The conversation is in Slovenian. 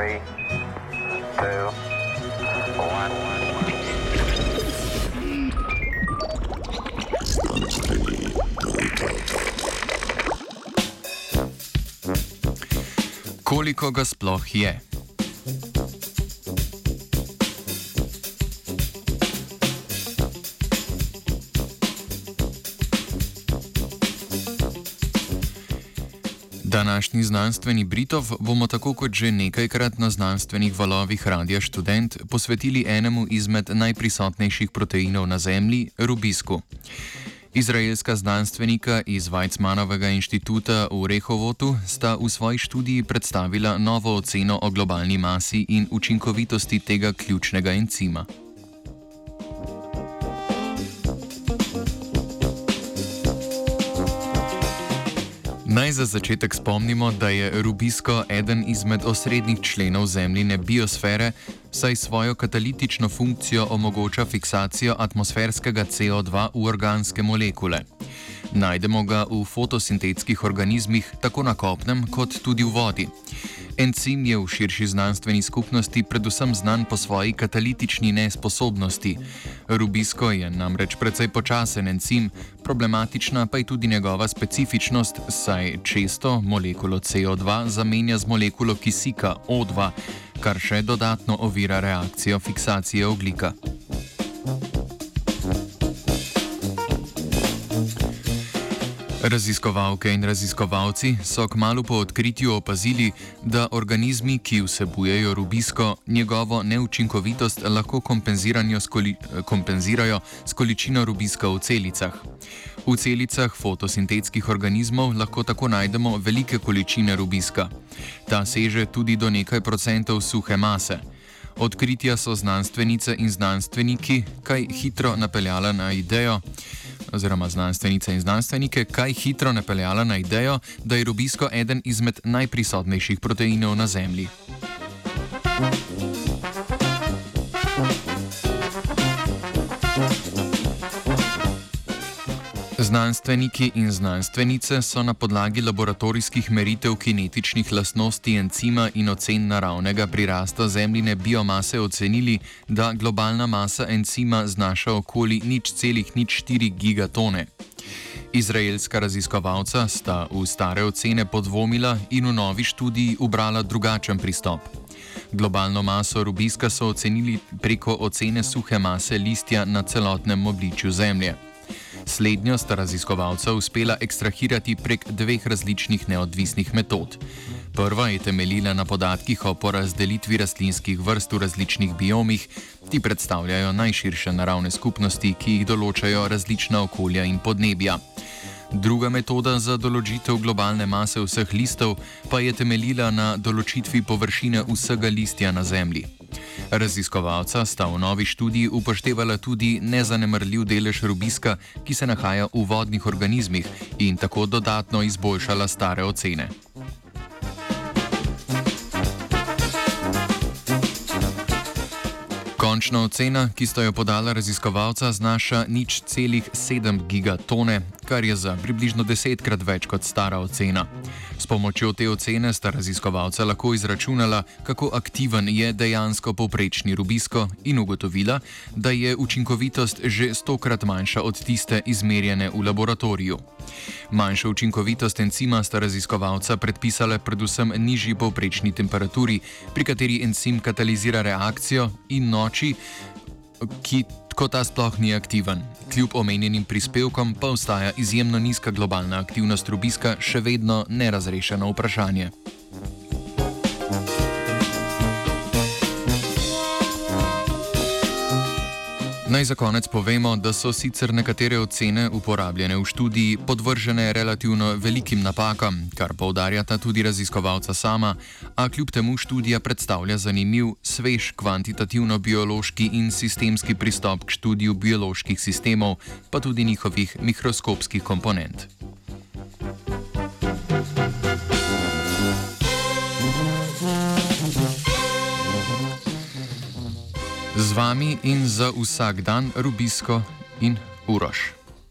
Three, two, one. Koliko ga sploh je? Današnji znanstveni Britov bomo tako kot že nekajkrat na znanstvenih valovih Radia Student posvetili enemu izmed najprisotnejših proteinov na Zemlji, rubisku. Izraelska znanstvenika iz Weizmannovega inštituta v Rehovotu sta v svoji študiji predstavila novo oceno o globalni masi in učinkovitosti tega ključnega encima. Naj za začetek spomnimo, da je rubisko eden izmed osrednjih členov zemljine biosfere, saj svojo katalitično funkcijo omogoča fiksacijo atmosferskega CO2 v organske molekule. Najdemo ga v fotosintetskih organizmih, tako na kopnem, kot tudi v vodi. Encim je v širši znanstveni skupnosti predvsem znan po svoji katalitični nesposobnosti. Rubisko je namreč precej počasen encim, problematična pa je tudi njegova specifičnost, saj često molekulo CO2 zamenja z molekulo kisika O2, kar še dodatno ovira reakcijo fiksacije oglika. Raziskovalke in raziskovalci so kmalo po odkritju opazili, da organizmi, ki vsebujejo rubisko, njegovo neučinkovitost lahko kompenzirajo s količino rubiska v celicah. V celicah fotosintetskih organizmov lahko tako najdemo velike količine rubiska. Ta seže tudi do nekaj procentov suhe mase. Odkritja so znanstvenice in znanstveniki kaj hitro napeljala na idejo, oziroma znanstvenice in znanstvenike, kaj hitro napeljala na idejo, da je rubisko eden izmed najprisotnejših proteinov na Zemlji. Znanstveniki in znanstvenice so na podlagi laboratorijskih meritev kinetičnih lastnosti encima in ocen naravnega prirasta zemljine biomase ocenili, da globalna masa encima znaša okoli nič celih nič 4 gigatone. Izraelska raziskovalca sta v stare ocene podvomila in v novi študiji ubrala drugačen pristop. Globalno maso rubiska so ocenili preko ocene suhe mase listja na celotnem obličju Zemlje. Slednjo sta raziskovalca uspela ekstrahirati prek dveh različnih neodvisnih metod. Prva je temeljila na podatkih o porazdelitvi rastlinskih vrst v različnih biomih, ti predstavljajo najširše naravne skupnosti, ki jih določajo različna okolja in podnebja. Druga metoda za določitev globalne mase vseh listov pa je temeljila na določitvi površine vsega listja na Zemlji. Raziskovalca sta v novi študiji upoštevala tudi nezanemrljiv delež rubiska, ki se nahaja v vodnih organizmih in tako dodatno izboljšala stare ocene. Končna ocena, ki sta jo podala raziskovalca, znaša nič celih 7 gigatone, kar je za približno desetkrat več kot stara ocena. S pomočjo te ocene sta raziskovalca lahko izračunala, kako aktiven je dejansko povprečni rubisko in ugotovila, da je učinkovitost že stokrat manjša od tiste izmerjene v laboratoriju. Manjšo učinkovitost encima sta raziskovalca predpisala predvsem nižji povprečni temperaturi, pri kateri encim katalizira reakcijo in noči, ki ko ta sploh ni aktiven. Kljub omenjenim prispevkom pa ostaja izjemno nizka globalna aktivnost rubiska še vedno nerazrešeno vprašanje. Naj za konec povemo, da so sicer nekatere ocene uporabljene v študiji podvržene relativno velikim napakam, kar poudarjata tudi raziskovalca sama, a kljub temu študija predstavlja zanimiv, svež kvantitativno-biološki in sistemski pristop k študiju bioloških sistemov, pa tudi njihovih mikroskopskih komponent. Z vami in za vsak dan, Rubisko in Uroš.